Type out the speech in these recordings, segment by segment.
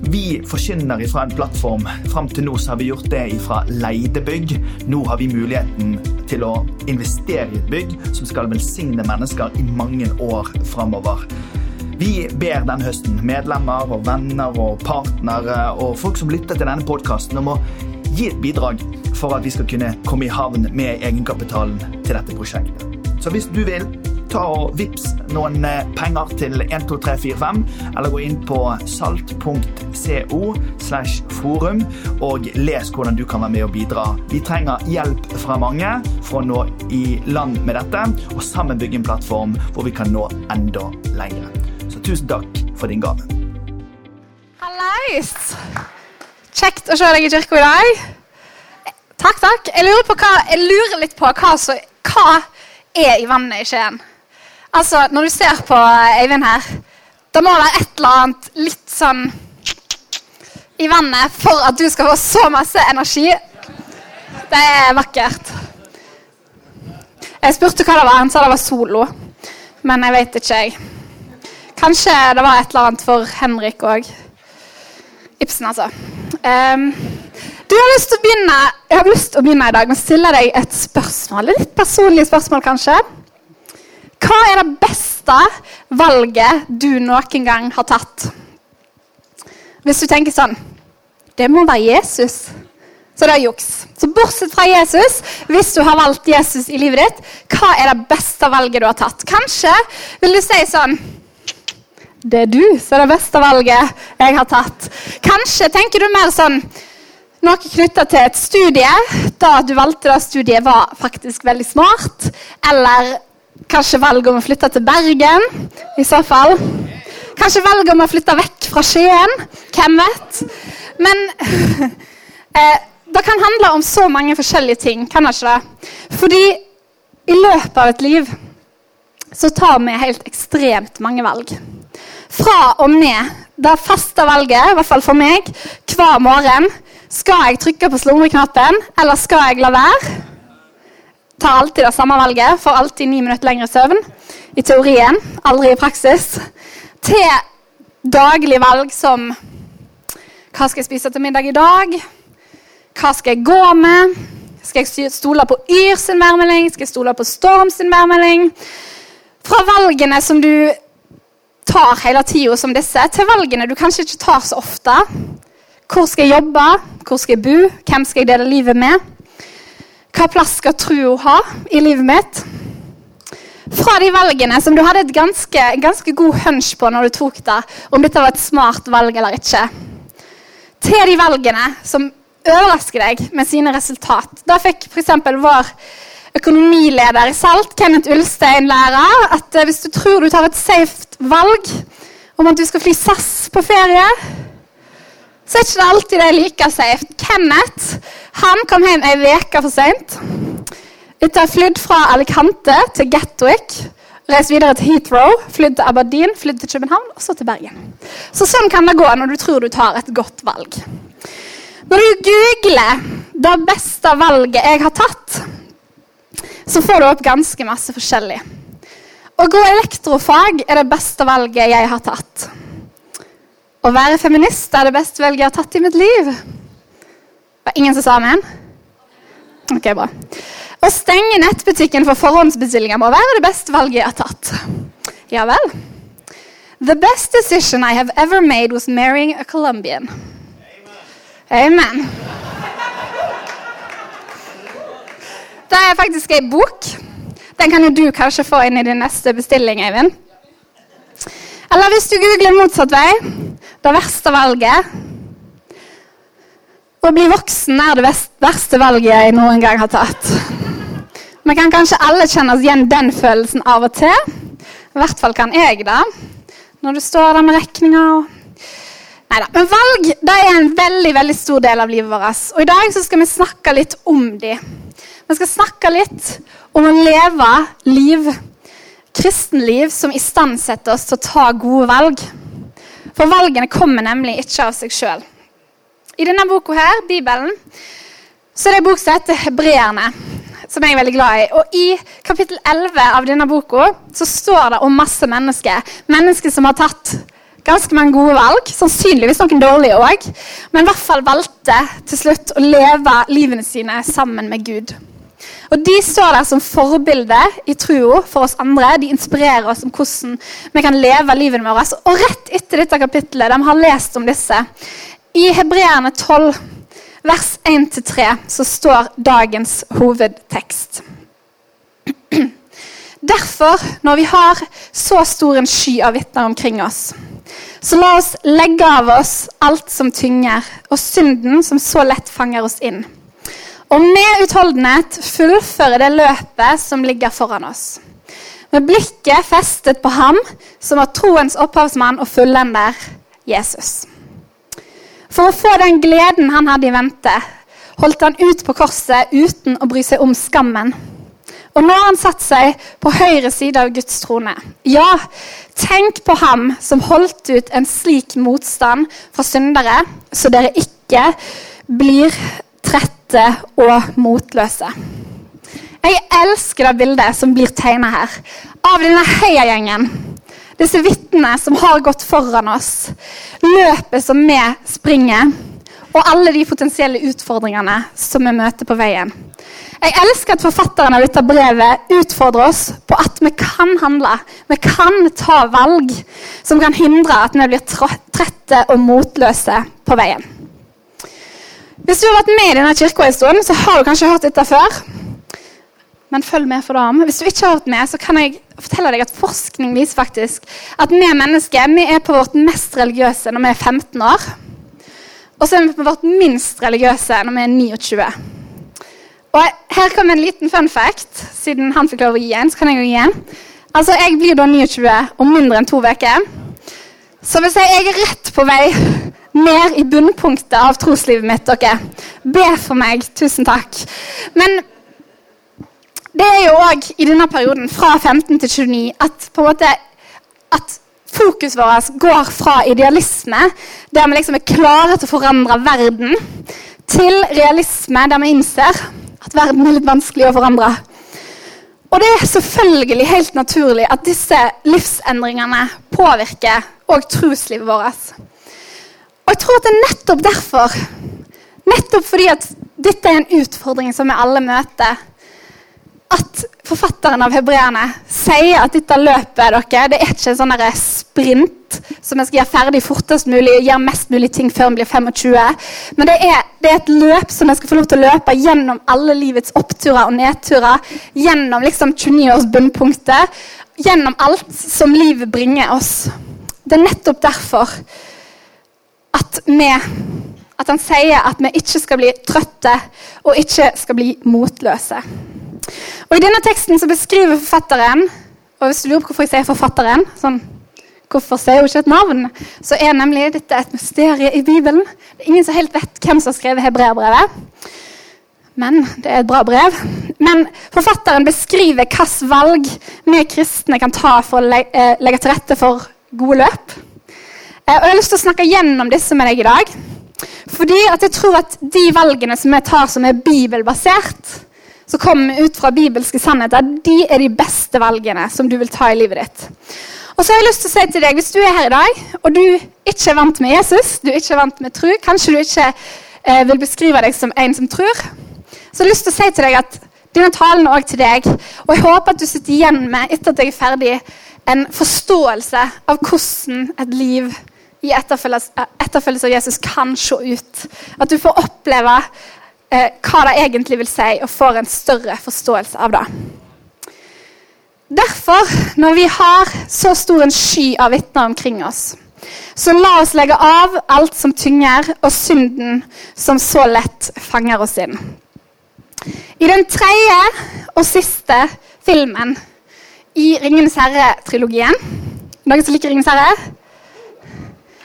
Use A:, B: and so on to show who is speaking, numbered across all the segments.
A: vi forkynner fra en plattform. Fram til nå har vi gjort det fra leide bygg. Nå har vi muligheten til å investere i et bygg som skal velsigne mennesker i mange år framover. Vi ber denne høsten medlemmer og venner og partnere og folk som lytter til denne podkasten, om å gi et bidrag for at vi skal kunne komme i havn med egenkapitalen til dette prosjektet. Så hvis du vil, ta og vips noen penger til 12345, eller gå inn på salt.co slash forum og les hvordan du kan være med og bidra. Vi trenger hjelp fra mange for å nå i land med dette, og sammen bygge en plattform hvor vi kan nå enda lenger. Så tusen takk for din gave.
B: Hallais! Kjekt å se deg i kirka i dag. Takk, takk. Jeg lurer, hva, jeg lurer litt på hva, så, hva er i vannet i Skien. Altså, Når du ser på Eivind her, Det må være et eller annet litt sånn i vannet for at du skal få så masse energi. Det er vakkert. Jeg spurte hva det var. Han sa det var solo. Men jeg vet ikke, jeg. Kanskje det var et eller annet for Henrik òg. Ibsen, altså. Um, du har lyst til å begynne, Jeg har lyst til å begynne i dag med å stille deg et spørsmål. Litt personlig spørsmål, kanskje. Hva er det beste valget du noen gang har tatt? Hvis du tenker sånn Det må være Jesus. Så det er juks. Så bortsett fra Jesus, hvis du har valgt Jesus i livet ditt, hva er det beste valget du har tatt? Kanskje vil du si sånn Det er du som er det beste valget jeg har tatt. Kanskje tenker du mer sånn noe knytta til et studie. Da du valgte det studiet, var faktisk veldig smart. Eller kanskje valget om å flytte til Bergen. I så fall. Kanskje valget om å flytte vekk fra Skien. Hvem vet? Men eh, det kan handle om så mange forskjellige ting, kan det ikke det? Fordi i løpet av et liv så tar vi helt ekstremt mange valg. Fra og med det faste valget, i hvert fall for meg, hver morgen skal jeg trykke på slumreknappen, eller skal jeg la være? Tar alltid det samme valget, får alltid ni minutter lengre søvn. I teorien, aldri i praksis. Til daglig valg som Hva skal jeg spise til middag i dag? Hva skal jeg gå med? Skal jeg stole på Yr sin værmelding? Skal jeg stole på Storm sin værmelding? Fra valgene som du tar hele tida som disse, til valgene du kanskje ikke tar så ofte. Hvor skal jeg jobbe? Hvor skal jeg bo? Hvem skal jeg dele livet med? Hva plass skal troa ha i livet mitt? Fra de valgene som du hadde et ganske, ganske god hunch på når du tok det, om dette var et smart valg eller ikke, til de valgene som overrasker deg med sine resultat. Da fikk f.eks. vår økonomileder i Salt, Kenneth Ulstein, lære at hvis du tror du tar et safe valg om at du skal fly SAS på ferie, så er det ikke alltid det er like safe. Kenneth han kom hjem ei uke for seint. Etter å ha flydd fra Alicante til Gatwick, reist videre til Heathrow, flydd til Aberdeen, flydd til København og så til Bergen. Så sånn kan det gå når du tror du tar et godt valg. Når du googler 'det beste valget jeg har tatt', så får du opp ganske masse forskjellig. Å gå elektrofag er det beste valget jeg har tatt. Å være feminist er det beste valget jeg har tatt i mitt liv. Var ingen som sa amen? Ok, bra. Å stenge nettbutikken for forhåndsbestillinger må være det beste valget jeg har tatt. Ja vel. The best decision I have ever made was marrying a Colombian. Amen. Det er faktisk ei bok. Den kan jo du kanskje få inn i din neste bestilling, Eivind. Eller hvis du googler motsatt vei det verste valget Å bli voksen er det verste valget jeg noen gang har tatt. Vi kan kanskje alle kjenne oss igjen den følelsen av og til. I hvert fall kan jeg det. Når du står der med regninga og Neida. Men valg er en veldig veldig stor del av livet vårt. Og i dag skal vi snakke litt om de. Vi skal snakke litt om å leve liv, kristenliv som istandsetter oss til å ta gode valg. For valgene kommer nemlig ikke av seg sjøl. I denne boka her, Bibelen, så er det en bok som heter Hebreerne. Som jeg er veldig glad i. Og I kapittel 11 av denne boka så står det om masse mennesker. Mennesker som har tatt ganske mange gode valg. Sannsynligvis noen dårlige òg. Men i hvert fall valgte til slutt å leve livene sine sammen med Gud. Og De står der som forbilde i trua for oss andre. De inspirerer oss om hvordan vi kan leve livet vårt. Og rett etter dette kapittelet, de har lest om disse, i Hebreerne 12, vers 1-3, så står dagens hovedtekst. Derfor, når vi har så stor en sky av vitner omkring oss, så la oss legge av oss alt som tynger, og synden som så lett fanger oss inn. Og med utholdenhet fullføre det løpet som ligger foran oss. Med blikket festet på ham som var troens opphavsmann og fullender, Jesus. For å få den gleden han hadde i vente, holdt han ut på korset uten å bry seg om skammen og nå har han satt seg på høyre side av Guds trone. Ja, tenk på ham som holdt ut en slik motstand fra syndere, så dere ikke blir trette og motløse. Jeg elsker det bildet som blir tegna her, av denne heiagjengen. Disse vitnene som har gått foran oss. Løpet som vi springer. Og alle de potensielle utfordringene som vi møter på veien. Jeg elsker at forfatteren av dette brevet utfordrer oss på at vi kan handle. Vi kan ta valg som kan hindre at vi blir trette og motløse på veien. Hvis du har vært med i denne kirka en stund, så har du kanskje hørt dette før. Men følg med for dem. Hvis du ikke har hørt med, så kan jeg fortelle deg at forskning viser faktisk at vi mennesker vi er på vårt mest religiøse når vi er 15 år. Og så er vi på vårt minst religiøse når vi er 29. Og her kommer en liten fun fact. Siden han fikk lov å gi en, så kan jeg jo gi en. Altså, Jeg blir da 29 om mindre enn to uker. Så hvis jeg er rett på vei ned i bunnpunktet av troslivet mitt. dere. Be for meg. Tusen takk. Men det er jo òg i denne perioden, fra 15 til 29, at på en måte at fokuset vårt går fra idealisme, der vi liksom er klare til å forandre verden, til realisme, der vi innser at verden er litt vanskelig å forandre. Og det er selvfølgelig helt naturlig at disse livsendringene påvirker òg troslivet vårt. Og jeg tror at det er nettopp derfor, nettopp fordi at dette er en utfordring som vi alle møter, at forfatteren av hebreerne sier at dette løpet dere, det er ikke en sånn sprint som vi skal gjøre ferdig fortest mulig og gjøre mest mulig ting før vi blir 25. Men det er, det er, et løp som vi skal få lov til å løpe gjennom alle livets oppturer og nedturer. Gjennom liksom 29-års bunnpunkter. Gjennom alt som livet bringer oss. Det er nettopp derfor at vi at han sier at vi ikke skal bli trøtte og ikke skal bli motløse. Og I denne teksten så beskriver forfatteren og hvis du lurer på hvorfor jeg sier forfatteren, sånn, hvorfor sier hun ikke et navn, så er nemlig dette et mysterium i Bibelen. Det er Ingen som helt vet hvem som har skrevet hebreerbrevet. Men det er et bra brev. Men forfatteren beskriver hvilke valg vi kristne kan ta for å eh, legge til rette for gode løp. Og Jeg har lyst til å snakke gjennom disse med deg i dag. Fordi at jeg tror at de valgene som vi tar som er bibelbasert, som kommer ut fra bibelske sannheter, de er de beste valgene som du vil ta i livet ditt. Og så har jeg lyst til å si til deg, Hvis du er her i dag, og du ikke er vant med Jesus, du ikke er vant med tro, kanskje du ikke eh, vil beskrive deg som en som tror, så har jeg lyst til å si til deg at denne talen er også til deg. Og jeg håper at du sitter igjen med etter at jeg er ferdig, en forståelse av hvordan et liv i etterfølgelse av Jesus kan se ut. At du får oppleve eh, hva det egentlig vil si, og får en større forståelse av det. Derfor, når vi har så stor en sky av vitner omkring oss, så la oss legge av alt som tynger, og synden som så lett fanger oss inn. I den tredje og siste filmen i 'Ringenes herre'-trilogien Noen som liker 'Ringenes herre'?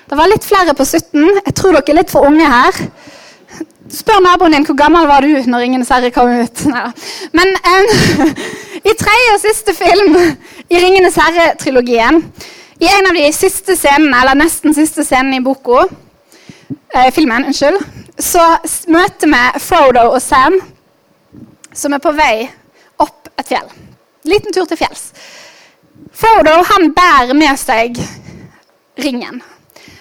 B: Det var litt flere på 17. Jeg tror dere er litt for unge her. Spør naboen din hvor gammel var du når 'Ringenes herre' kom ut. Neida. Men um, i tredje og siste film i 'Ringenes herre'-trilogien, i en av de siste scenene, eller nesten siste scenene i boka, eh, filmen, unnskyld, så møter vi Frodo og Sam, som er på vei opp et fjell. Liten tur til fjells. Frodo han bærer med seg ringen.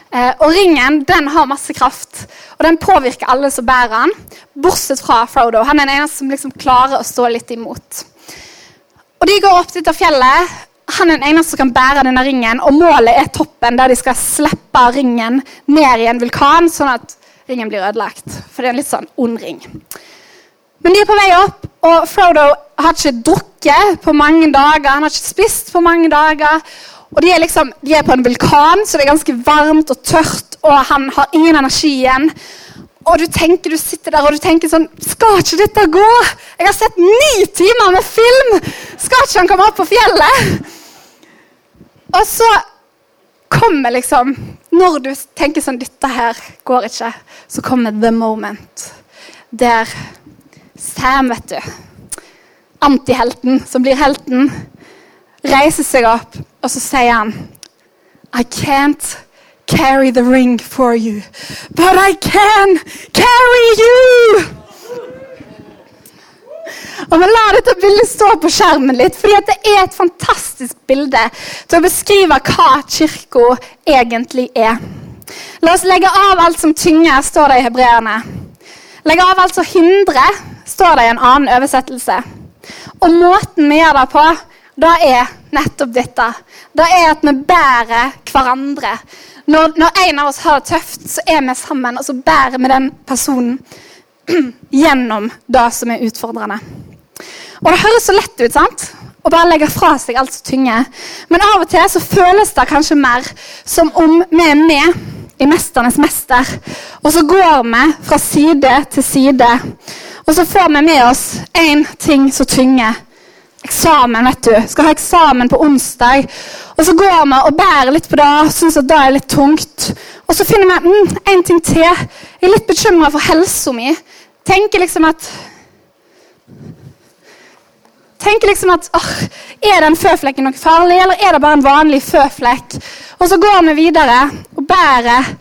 B: Eh, og ringen den har masse kraft, og den påvirker alle som bærer den, bortsett fra Frodo. Han er den eneste som liksom klarer å stå litt imot. Og De går opp dette fjellet. Han er den eneste som kan bære denne ringen, og målet er toppen, der de skal slippe ringen ned i en vulkan, sånn at ringen blir ødelagt. For det er en litt sånn ond ring. Men de er på vei opp, og Frodo har ikke drukket på mange dager. Han har ikke spist på mange dager. Og de er, liksom, de er på en vulkan, så det er ganske varmt og tørt, og han har ingen energi igjen. Og du tenker, du sitter der og du tenker sånn Skal ikke dette gå? Jeg har sett ni timer med film! Skal ikke han komme opp på fjellet? Og så kommer liksom Når du tenker sånn Dette her går ikke, så kommer the moment. Der Sam, vet du, antihelten som blir helten, reiser seg opp, og så sier han I can't carry the ring for you, but I can carry you! Og vi lar dette bildet stå på skjermen litt, fordi det er et fantastisk bilde til å beskrive hva kirka egentlig er. La oss legge av alt som tynger, står det i hebreerne. Legge av alt som hindrer, står det i en annen oversettelse. Og måten vi gjør det på, det er nettopp dette. Det er at vi bærer hverandre. Når, når, en av oss har det tøft, så er vi sammen, og så bærer vi den personen gjennom det som er utfordrende. Og det høres så lett ut, sant? Å bare legge fra seg alt som tynger. Men av og til så føles det kanskje mer som om vi er med i 'Mesternes mester'. Og så går vi fra side til side. Og så får vi med oss én ting som tynger. Eksamen, vet du. Skal ha eksamen på onsdag. Og så går vi og bærer litt på det og syns at det er litt tungt. Og så finner vi mm, en ting til. Jeg er litt bekymra for helsa mi. Tenker liksom at tenker liksom at oh, Er den føflekken noe farlig, eller er det bare en vanlig føflekk? Og så går vi videre og bærer.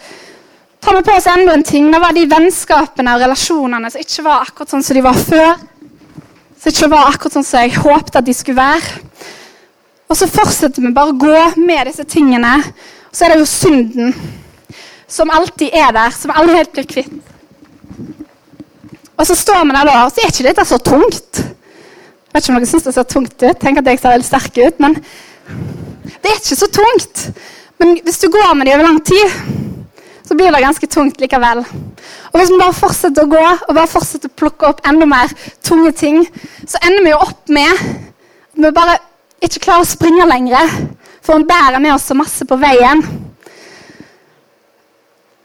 B: Tar vi på oss enda en ting. Det var de vennskapene og relasjonene som ikke var akkurat sånn som de var før. Som ikke var akkurat sånn som jeg håpet at de skulle være. Og så fortsetter vi bare å gå med disse tingene. Og så er det jo synden som alltid er der, som aldri helt blir kvitt. Og så står vi der da, og så er ikke dette så tungt. Jeg vet ikke om dere syns det ser tungt ut. Tenk at jeg ser veldig sterk ut, men det er ikke så tungt. Men hvis du går med det over lang tid, så blir det ganske tungt likevel. Og hvis vi bare fortsetter å gå og bare fortsetter å plukke opp enda mer tunge ting, så ender vi jo opp med at vi bare ikke klarer å springe lenger, for vi bærer med oss så masse på veien.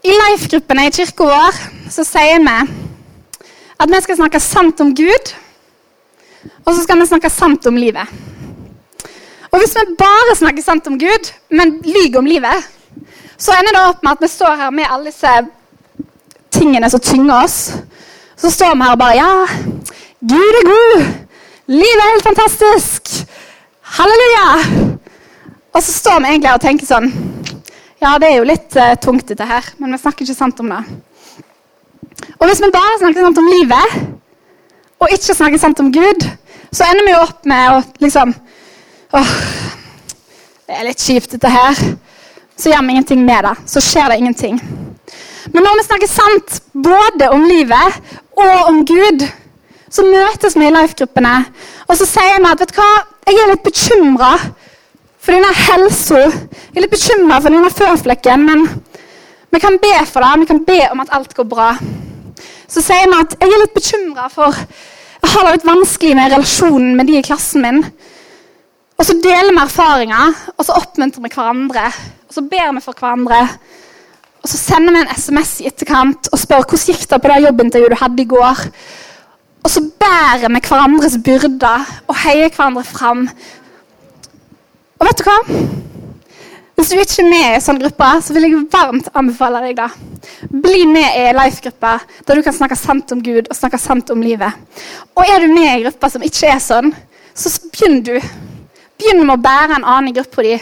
B: I Life-gruppene i kirka vår så sier vi at vi skal snakke sant om Gud, og så skal vi snakke sant om livet. Og hvis vi bare snakker sant om Gud, men lyver om livet, så ender det opp med at vi står her med alle disse tingene som tynger oss. Så står vi her og bare Ja, Gud er god! Livet er helt fantastisk! Halleluja! Og så står vi egentlig her og tenker sånn Ja, det er jo litt uh, tungt, dette her, men vi snakker ikke sant om det. Og hvis vi bare snakker sant om livet, og ikke snakker sant om Gud, så ender vi jo opp med å liksom Åh, det er litt kjipt, dette her. Så gjør vi ingenting med det. Så skjer det ingenting. Men når vi snakker sant både om livet og om Gud, så møtes vi i life-gruppene, og så sier vi at vet du hva, jeg er litt bekymra for denne helsa. Jeg er litt bekymra for denne føflekken, men vi kan be for det. Vi kan be om at alt går bra. Så sier vi at jeg er litt bekymra for jeg har det litt vanskelig med relasjonen med de i klassen min. Og så deler vi erfaringer, og så oppmuntrer vi hverandre. Og så ber vi for hverandre. Og så sender vi en SMS i etterkant og spør hvordan gikk det på det jobbintervjuet du hadde i går. Og så bærer vi hverandres byrder og heier hverandre fram. Og vet du hva? Hvis du ikke er med i en sånn gruppe, så vil jeg varmt anbefale deg da. Bli med i life-gruppe der du kan snakke sant om Gud og snakke sant om livet. Og er du med i gruppa som ikke er sånn, så begynn du. Begynn med å bære en annen i gruppa di.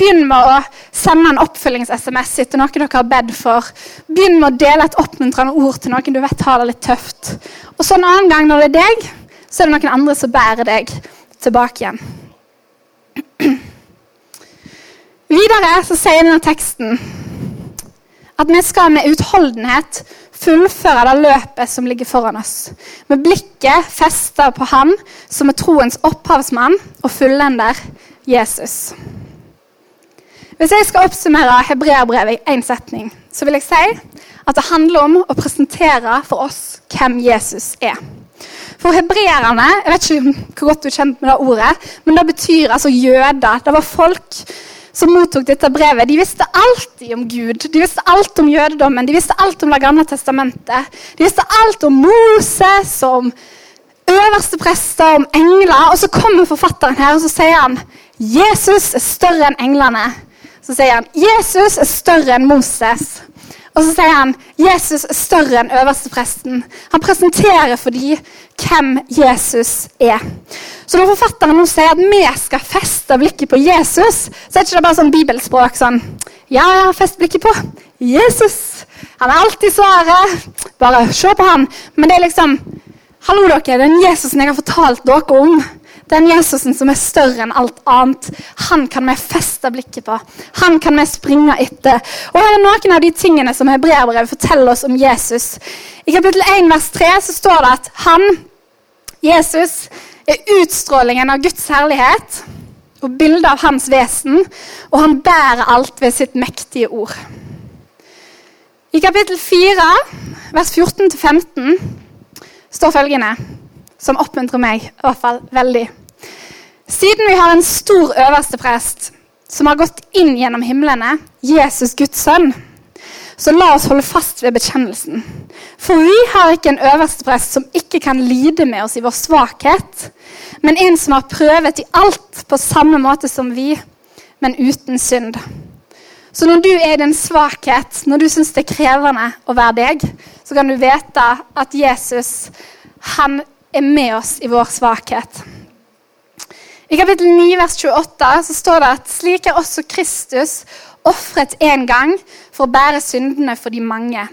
B: Begynn med å sende en oppfølgings-SMS til noen dere har bedt for. Begynn med å dele et oppmuntrende ord til noen du vet har det litt tøft. Og så en annen gang når det er deg, så er det noen andre som bærer deg tilbake igjen. Videre så sier denne teksten at vi skal med utholdenhet fullføre det løpet som ligger foran oss. Med blikket festa på Han som er troens opphavsmann og fullender, Jesus. Hvis jeg skal oppsummere hebreerbrevet i én setning, så vil jeg si at det handler om å presentere for oss hvem Jesus er. For hebreerne Jeg vet ikke hvor godt du er kjent med det ordet, men det betyr altså jøder. Det var folk som mottok dette brevet, de visste alltid om Gud. De visste alt om jødedommen, de visste alt om Det gamle testamentet. De visste alt om Moses, om øverste prester, om engler. Og så kommer forfatteren her og så sier han, Jesus er større enn englene. Så sier han Jesus er større enn Moses. Og så sier han Jesus er større enn øverstepresten. Han presenterer for dem hvem Jesus er. Så når forfatteren nå sier at vi skal feste blikket på Jesus, så er det ikke bare sånn bibelspråk sånn Ja, ja, fest blikket på Jesus. Han er alltid svaret. Bare se på han. Men det er liksom Hallo, dere. Den Jesusen jeg har fortalt dere om, den Jesusen som er større enn alt annet, han kan vi feste blikket på. Han kan vi springe etter. Og her er noen av de tingene som hebreerbrevet forteller oss om Jesus. I kapittel 1 vers 3 så står det at han, Jesus, er utstrålingen av Guds herlighet og bildet av hans vesen, og han bærer alt ved sitt mektige ord. I kapittel 4, vers 14-15, står følgende, som oppmuntrer meg i hvert fall veldig. Siden vi har en stor øverste prest som har gått inn gjennom himlene, Jesus Guds sønn, så la oss holde fast ved bekjennelsen. For vi har ikke en øverste prest som ikke kan lide med oss i vår svakhet, men en som har prøvet i alt på samme måte som vi, men uten synd. Så når du er i din svakhet, når du syns det er krevende å være deg, så kan du vite at Jesus han er med oss i vår svakhet. I kapittel 9, vers 28 så står det at slik er også Kristus ofret én gang for å bære syndene for de mange.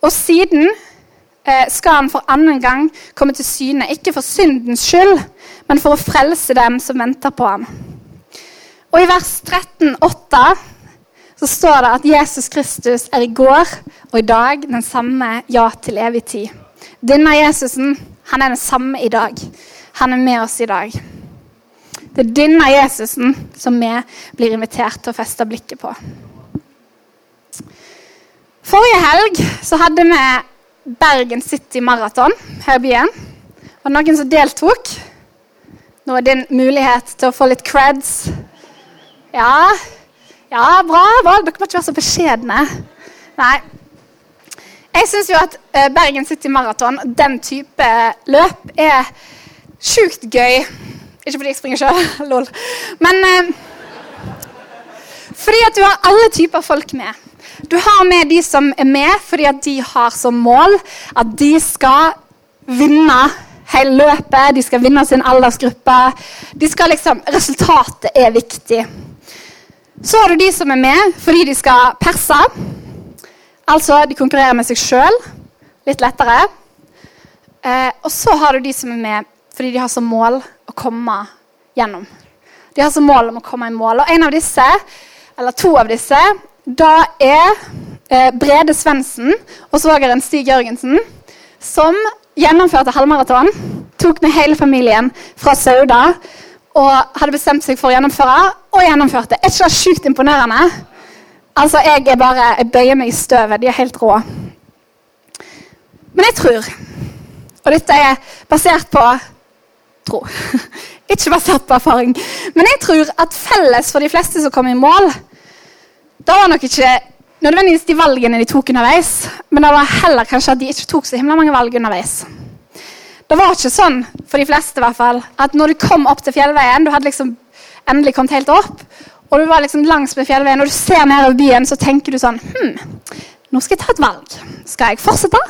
B: Og siden eh, skal han for annen gang komme til syne, ikke for syndens skyld, men for å frelse dem som venter på ham. Og i vers 13, 8, så står det at Jesus Kristus er i går og i dag den samme ja til evig tid. Denne Jesusen han er den samme i dag. Han er med oss i dag. Det er denne Jesusen som vi blir invitert til å feste blikket på. Forrige helg så hadde vi Bergen City Marathon her i byen. Var det noen som deltok? Nå er din mulighet til å få litt creds. Ja, ja bra. bra. Dere må ikke være så beskjedne. Nei. Jeg syns jo at eh, Bergen City Marathon, den type løp, er sjukt gøy. Ikke fordi jeg springer sjøl, lol. Men eh, fordi at du har alle typer folk med. Du har med de som er med fordi at de har som mål at de skal vinne hele løpet. De skal vinne sin aldersgruppe. De skal liksom, Resultatet er viktig. Så har du de som er med fordi de skal perse. Altså, de konkurrerer med seg sjøl. Litt lettere. Eh, og så har du de som er med fordi de har som mål å komme gjennom. De har som mål om å komme i mål. Og en av disse, eller to av disse, da er eh, Brede Svendsen og svogeren Stig Jørgensen, som gjennomførte halvmaraton. Tok med hele familien fra Sauda og hadde bestemt seg for å gjennomføre, og gjennomførte. Er ikke det sjukt imponerende? Altså, Jeg er bare, jeg bøyer meg i støvet. De er helt rå. Men jeg tror, og dette er basert på tro. Ikke basert på erfaring. Men jeg tror at felles for de fleste som kom i mål, da var nok ikke nødvendigvis de valgene de tok underveis, men det var heller kanskje at de ikke tok så himla mange valg underveis. Det var ikke sånn for de fleste i hvert fall, at når du kom opp til fjellveien, du hadde liksom endelig kommet helt opp, og du var liksom langs med fjellveien, og du ser nedover byen, så tenker du sånn Hm, nå skal jeg ta et valg. Skal jeg fortsette,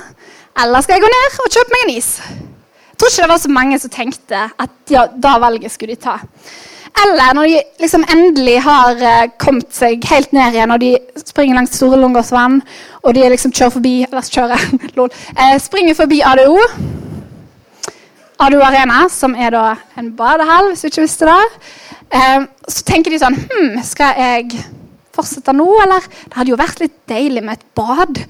B: eller skal jeg gå ned og kjøpe meg en is? Jeg tror ikke det var så mange som tenkte at ja, da valget skulle de ta. Eller når de liksom endelig har uh, kommet seg helt ned igjen, og de springer langs Store Lungåsvann, og de liksom kjører forbi Eller kjører, lol. eh, springer forbi ADO. ADO Arena, som er da en badehall, hvis du ikke visste det. Eh, så tenker de sånn Hm, skal jeg fortsette nå, eller? Det hadde jo vært litt deilig med et bad.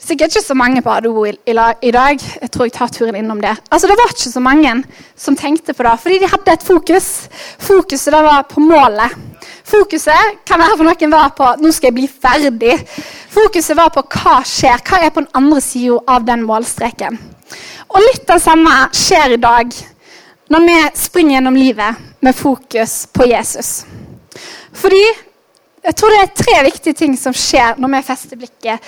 B: Sikkert ikke så mange på ADO i, i, i, dag. Jeg tror jeg tar turen innom det. Altså, Det var ikke så mange som tenkte på det, fordi de hadde et fokus. Fokuset det var på målet. Fokuset kan være for noen var på 'nå skal jeg bli ferdig'. Fokuset var på hva skjer, hva er på den andre sida av den målstreken. Og litt av det samme skjer i dag når vi springer gjennom livet med fokus på Jesus. Fordi jeg tror det er tre viktige ting som skjer når vi fester blikket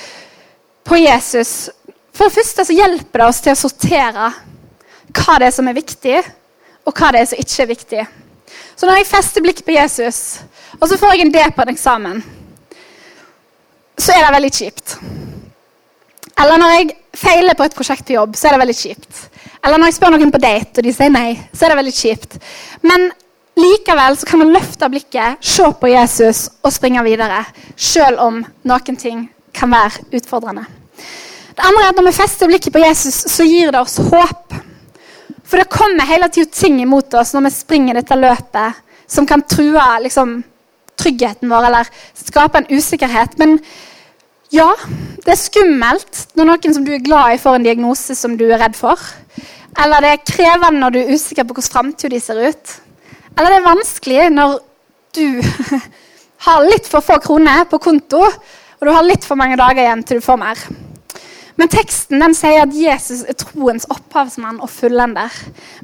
B: på Jesus. For det første så hjelper det oss til å sortere hva det er som er viktig, og hva det er som ikke er viktig. Så når jeg fester blikk på Jesus, og så får jeg en D på en eksamen, så er det veldig kjipt. Eller når jeg feiler på et prosjekt på jobb, så er det veldig kjipt. Eller når jeg spør noen på date, og de sier nei, så er det veldig kjipt. Men likevel så kan man løfte blikket, se på Jesus og springe videre. Selv om noen ting kan være utfordrende. Det andre er at Når vi fester blikket på Jesus, så gir det oss håp. For det kommer hele tida ting imot oss når vi springer dette løpet, som kan true liksom, tryggheten vår eller skape en usikkerhet. Men ja, det er skummelt når noen som du er glad i, får en diagnose som du er redd for. Eller det er krevende når du er usikker på hvordan framtida ser ut. Eller det er vanskelig når du har litt for få kroner på konto og du har litt for mange dager igjen til du får mer. Men teksten den sier at Jesus er troens opphavsmann og fullender.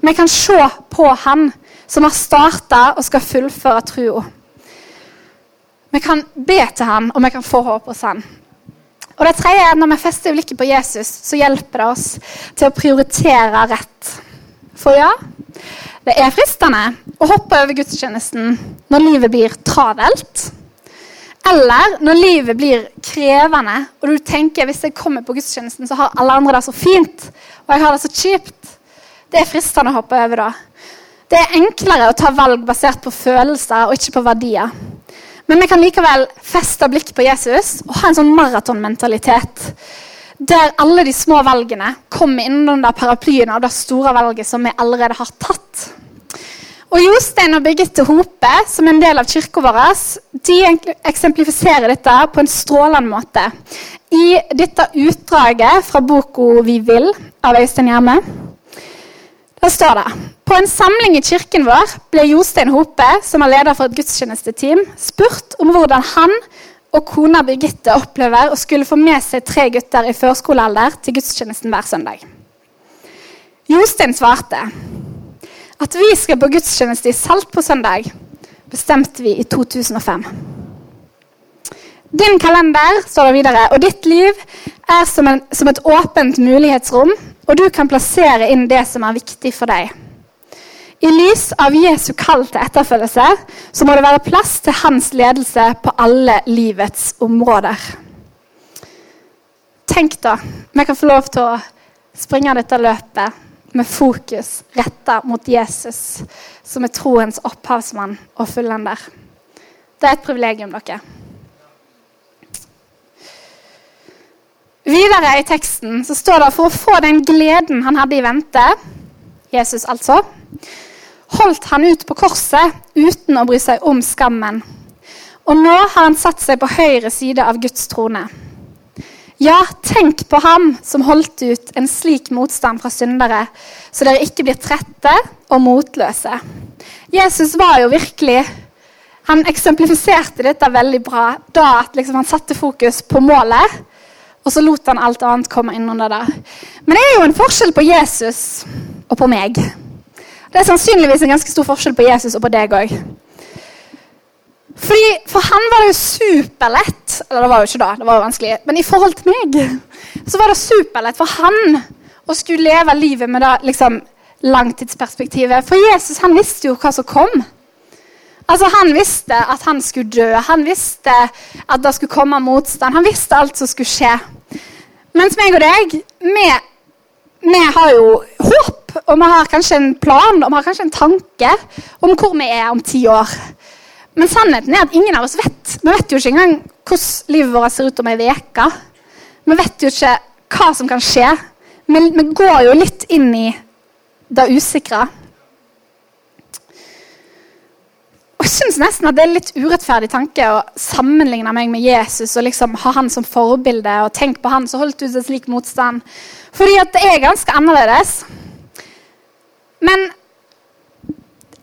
B: Vi kan se på han som har starta og skal fullføre trua. Vi kan be til han, og vi kan få håp hos han. Og det tredje er at Når vi fester blikket på Jesus, så hjelper det oss til å prioritere rett. For ja, det er fristende å hoppe over gudstjenesten når livet blir travelt. Eller når livet blir krevende, og du tenker hvis jeg kommer på gudstjenesten, så har alle andre det så fint, og jeg har det så kjipt. Det er fristende å hoppe over da. Det er enklere å ta valg basert på følelser og ikke på verdier. Men vi kan likevel feste blikk på Jesus og ha en sånn maratonmentalitet. Der alle de små valgene kommer innunder paraplyen av det store valget som vi allerede har tatt. Og Jostein og Birgitte Hope, som er en del av kirka vår, de eksemplifiserer dette på en strålende måte. I dette utdraget fra boka 'Vi vil' av Øystein Gjerme der står det På en samling i kirken vår ble Jostein Hope, som er leder for et gudstjenesteteam, spurt om hvordan han og kona Birgitte opplever å skulle få med seg tre gutter i førskolealder til gudstjenesten hver søndag. Jostein svarte at vi skal på gudstjeneste i Salt på søndag, bestemte vi i 2005. Din kalender står det videre, og ditt liv er som, en, som et åpent mulighetsrom, og du kan plassere inn det som er viktig for deg. I lys av Jesu kall til etterfølgelse så må det være plass til hans ledelse på alle livets områder. Tenk da, vi kan få lov til å springe dette løpet med fokus retta mot Jesus, som er troens opphavsmann og fullender. Det er et privilegium, dere. Videre i teksten så står det for å få den gleden han hadde i vente, Jesus altså, holdt han ut på korset uten å bry seg om skammen. Og nå har han satt seg på høyre side av Guds trone. Ja, tenk på ham som holdt ut en slik motstand fra syndere, så dere ikke blir trette og motløse. Jesus var jo virkelig Han eksemplifiserte dette veldig bra da at liksom han satte fokus på målet, og så lot han alt annet komme inn under det. Men det er jo en forskjell på Jesus og på meg. Det er sannsynligvis en ganske stor forskjell på Jesus og på deg òg. Fordi, for han var det jo superlett Eller det var jo ikke da, det var jo vanskelig. Men i forhold til meg så var det superlett for han å skulle leve livet med det liksom, langtidsperspektivet. For Jesus han visste jo hva som kom. Altså, Han visste at han skulle dø, han visste at det skulle komme motstand. Han visste alt som skulle skje. Mens meg og deg, vi, vi har jo håp, og vi har kanskje en plan og vi har kanskje en tanke om hvor vi er om ti år. Men sannheten er at ingen av oss vet. Vi vet jo ikke engang hvordan livet vårt ser ut om ei uke. Vi vet jo ikke hva som kan skje. Men vi går jo litt inn i det usikre. Og jeg syns nesten at det er litt urettferdig tanke å sammenligne meg med Jesus og liksom ha han som forbilde og tenke på han som holdt ut en slik motstand. Fordi at det er ganske annerledes. Men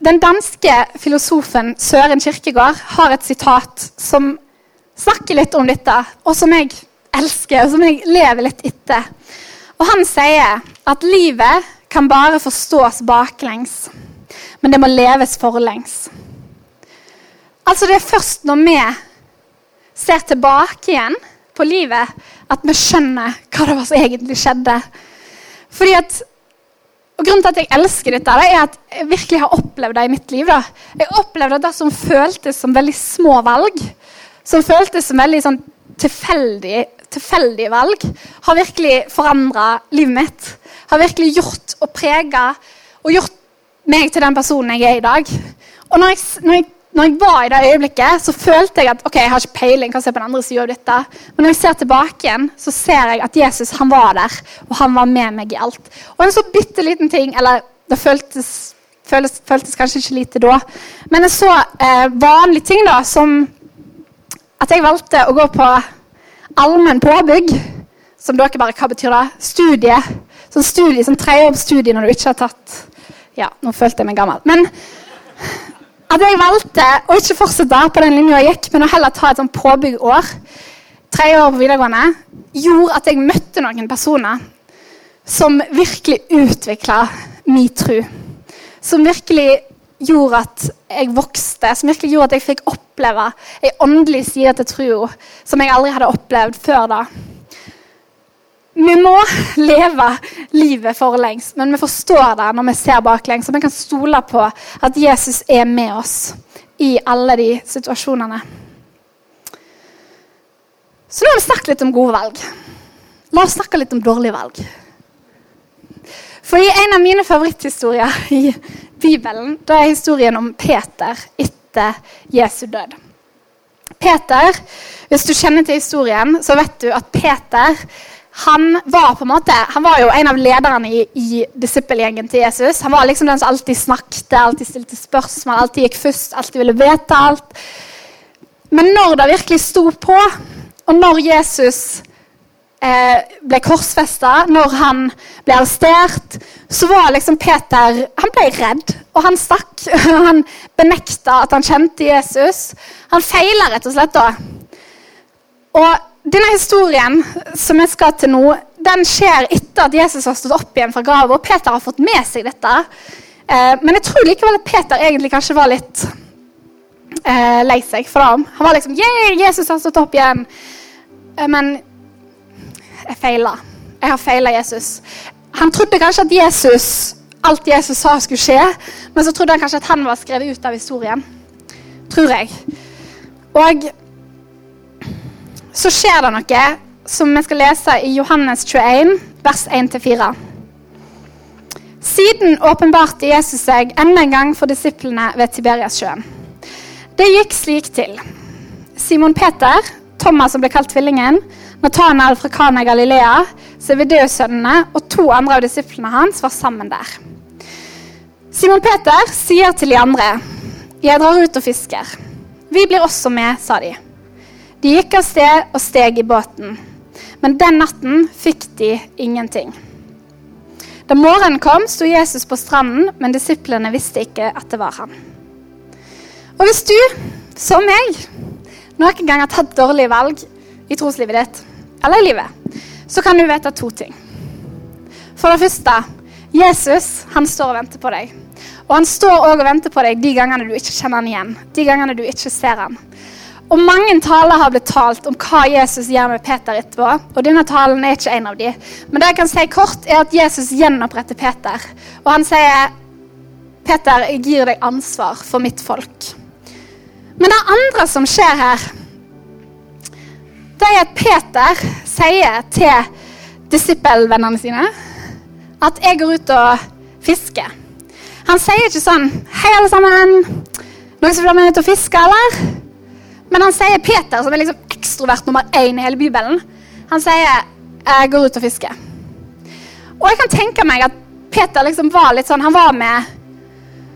B: den danske filosofen Søren Kirkegård har et sitat som snakker litt om dette, og som jeg elsker, og som jeg lever litt etter. Og Han sier at livet kan bare forstås baklengs, men det må leves forlengs. Altså Det er først når vi ser tilbake igjen på livet, at vi skjønner hva det var som egentlig skjedde. Fordi at, og Grunnen til at jeg elsker dette, er at jeg virkelig har opplevd det i mitt liv. Da. Jeg opplevde det som føltes som veldig små valg, som føltes som veldig sånn tilfeldig, tilfeldige valg, har virkelig forandra livet mitt. Har virkelig gjort og prega og gjort meg til den personen jeg er i dag. Og når jeg, når jeg når jeg var i det øyeblikket, så følte jeg at ok, jeg har ikke peiling som er på den andre siden av dette. Men når jeg ser tilbake igjen, så ser jeg at Jesus han var der, og han var med meg i alt. Og en så bitte liten ting, eller det føltes, føltes, føltes kanskje ikke lite da, men en så eh, vanlig ting da, som at jeg valgte å gå på allmenn påbygg. Som dere bare, hva betyr det? Studie. Sånn studie, sånn tredjeårsstudie når du ikke har tatt Ja, nå følte jeg meg gammel. Men at jeg valgte å ikke fortsette på den linja jeg gikk, men å heller ta et sånn påbyggår, tre år på videregående, gjorde at jeg møtte noen personer som virkelig utvikla min tro. Som virkelig gjorde at jeg vokste, som virkelig gjorde at jeg fikk oppleve ei åndelig side til troa som jeg aldri hadde opplevd før da. Vi må leve livet forlengs, men vi forstår det når vi ser baklengs. Og vi kan stole på at Jesus er med oss i alle de situasjonene. Så nå har vi snakket litt om gode valg. La oss snakke litt om dårlige valg. For i en av mine favoritthistorier i Bibelen da er historien om Peter etter Jesu død. Peter, Hvis du kjenner til historien, så vet du at Peter han var på en måte, han var jo en av lederne i, i disippelgjengen til Jesus. Han var liksom den som alltid snakket, alltid stilte spørsmål, alltid gikk først, alltid ville vite alt. Men når det virkelig sto på, og når Jesus eh, ble korsfesta, når han ble arrestert, så var liksom Peter Han ble redd, og han stakk. Han benekta at han kjente Jesus. Han feila rett og slett da. Og denne historien som jeg skal til nå, den skjer etter at Jesus har stått opp igjen fra graven, og Peter har fått med seg dette. Eh, men jeg tror likevel at Peter egentlig kanskje var litt eh, lei seg for det. Han var liksom Yeah, Jesus har stått opp igjen. Eh, men jeg feila. Jeg har feila Jesus. Han trodde kanskje at Jesus, alt Jesus sa, skulle skje, men så trodde han kanskje at han var skrevet ut av historien. Tror jeg. Og så skjer det noe som vi skal lese i Johannes 21, vers 1-4. Siden åpenbarte Jesus seg enda en gang for disiplene ved Tiberiassjøen. Det gikk slik til. Simon Peter, Thomas som ble kalt Tvillingen, Nathanael fra Kana Galilea, Sevedeus-sønnene og to andre av disiplene hans var sammen der. Simon Peter sier til de andre, 'Jeg drar ut og fisker.' 'Vi blir også med', sa de. De gikk av sted og steg i båten, men den natten fikk de ingenting. Da morgenen kom, sto Jesus på stranden, men disiplene visste ikke at det var han. Og hvis du, som meg, noen gang har tatt dårlige valg i troslivet ditt, eller i livet, så kan du vite to ting. For det første, Jesus han står og venter på deg. Og han står òg og venter på deg de gangene du ikke kjenner han igjen. De gangene du ikke ser han. Og mange taler har blitt talt om hva Jesus gjør med Peter etterpå. Og denne talen er ikke en av de. Men det jeg kan si kort, er at Jesus gjenoppretter Peter. Og han sier, 'Peter, jeg gir deg ansvar for mitt folk.' Men det andre som skjer her, det er at Peter sier til disippelvennene sine at jeg går ut og fisker. Han sier ikke sånn Hei, alle sammen. Noen som vil være med ut og fiske, eller? Men han sier Peter, som er liksom ekstrovert nummer én i hele Bibelen, han sier jeg går ut og fisker. Og jeg kan tenke meg at Peter liksom var litt sånn Han var med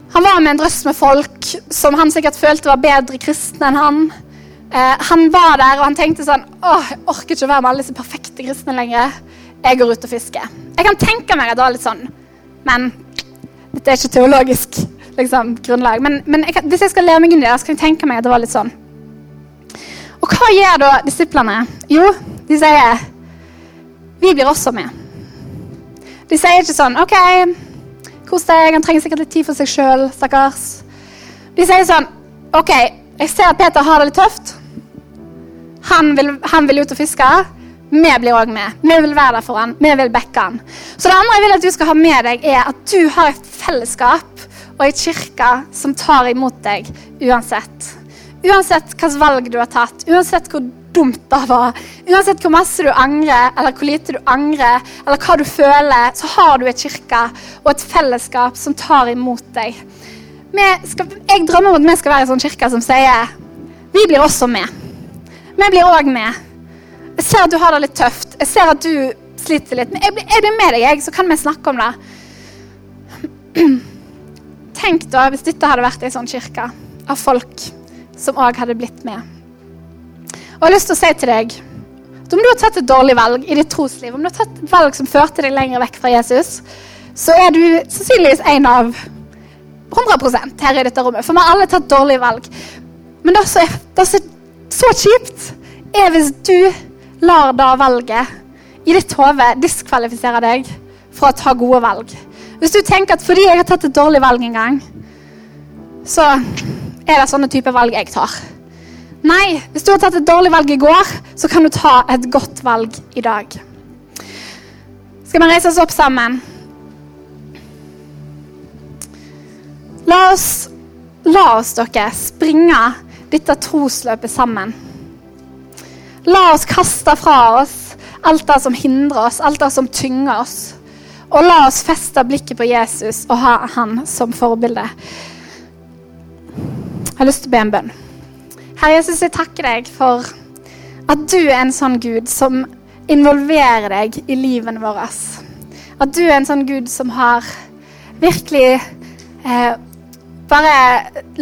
B: han var med en drøss med folk som han sikkert følte var bedre kristne enn han. Eh, han var der, og han tenkte sånn Åh, jeg orker ikke å være med alle disse perfekte kristne lenger. Jeg går ut og fisker. Jeg kan tenke meg at det var litt sånn. Men dette er ikke teologisk liksom, grunnlag. Men, men jeg kan, hvis jeg skal lære meg inn i det, så kan jeg tenke meg at det var litt sånn. Og hva gjør da disiplene? Jo, de sier Vi blir også med. De sier ikke sånn OK, kos deg, han trenger sikkert litt tid for seg sjøl, stakkars. De sier sånn OK, jeg ser at Peter har det litt tøft. Han vil, han vil ut og fiske. Vi blir òg med. Vi vil være der for han. Vi vil backe han. Så det andre jeg vil at du skal ha med deg, er at du har et fellesskap og ei kirke som tar imot deg uansett. Uansett hvilket valg du har tatt, uansett hvor dumt det var, uansett hvor masse du angrer, eller hvor lite du angrer, eller hva du føler, så har du et kirke og et fellesskap som tar imot deg. Skal, jeg drømmer om at vi skal være en sånn kirke som sier vi blir også med. Vi blir òg med. Jeg ser at du har det litt tøft. Jeg ser at du sliter litt. Men jeg, blir med deg, jeg, så kan vi snakke om det. Tenk da hvis dette hadde vært ei sånn kirke av folk som òg hadde blitt med. Og jeg har lyst til å si til deg om du har tatt et dårlig valg i ditt trosliv, om du har tatt et valg som førte deg lenger vekk fra Jesus, så er du sannsynligvis en av 100% her i dette rommet. For vi har alle tatt dårlige valg. Men det som er, det så kjipt, er hvis du lar da valget i ditt hode diskvalifisere deg fra å ta gode valg. Hvis du tenker at fordi jeg har tatt et dårlig valg en gang, så er det sånne type valg jeg tar. Nei, hvis du har tatt et dårlig valg i går, så kan du ta et godt valg i dag. Skal vi reise oss opp sammen? La oss, la oss dere springe dette trosløpet sammen. La oss kaste fra oss alt det som hindrer oss, alt det som tynger oss. Og la oss feste blikket på Jesus og ha han som forbilde. Jeg har lyst til å be en bønn. Herre Jesus, jeg takker deg for at du er en sånn Gud som involverer deg i livene våre. At du er en sånn Gud som har virkelig eh, bare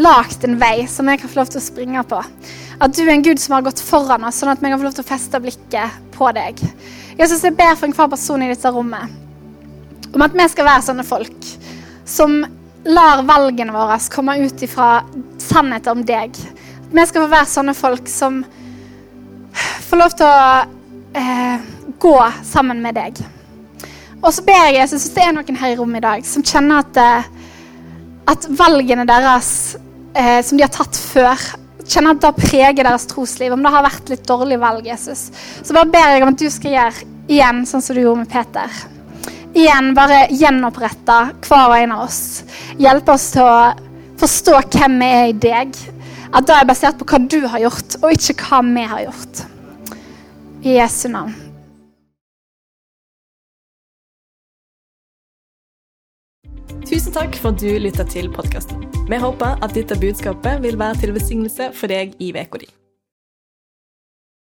B: lagd en vei som jeg kan få lov til å springe på. At du er en Gud som har gått foran oss, sånn at vi kan få lov til å feste blikket på deg. Jesus, jeg ber for enhver person i dette rommet om at vi skal være sånne folk som lar valgene våre komme ut ifra sannheten om deg. Vi skal få være sånne folk som får lov til å eh, gå sammen med deg. Og så ber jeg Jesus, hvis det er noen her i rommet i dag som kjenner at, eh, at valgene deres eh, som de har tatt før, kjenner at det preger deres trosliv, om det har vært litt dårlig valg, Jesus, så bare ber jeg om at du skal gjøre igjen sånn som du gjorde med Peter. Igjen bare gjenopprette hver og en av oss. Hjelpe oss til å forstå hvem vi er i deg at det er basert på hva du har gjort, og ikke hva vi har gjort. I Jesu navn.
C: Tusen takk for at du lytta til podkasten. Vi håper at dette budskapet vil være til velsignelse for deg i uka di.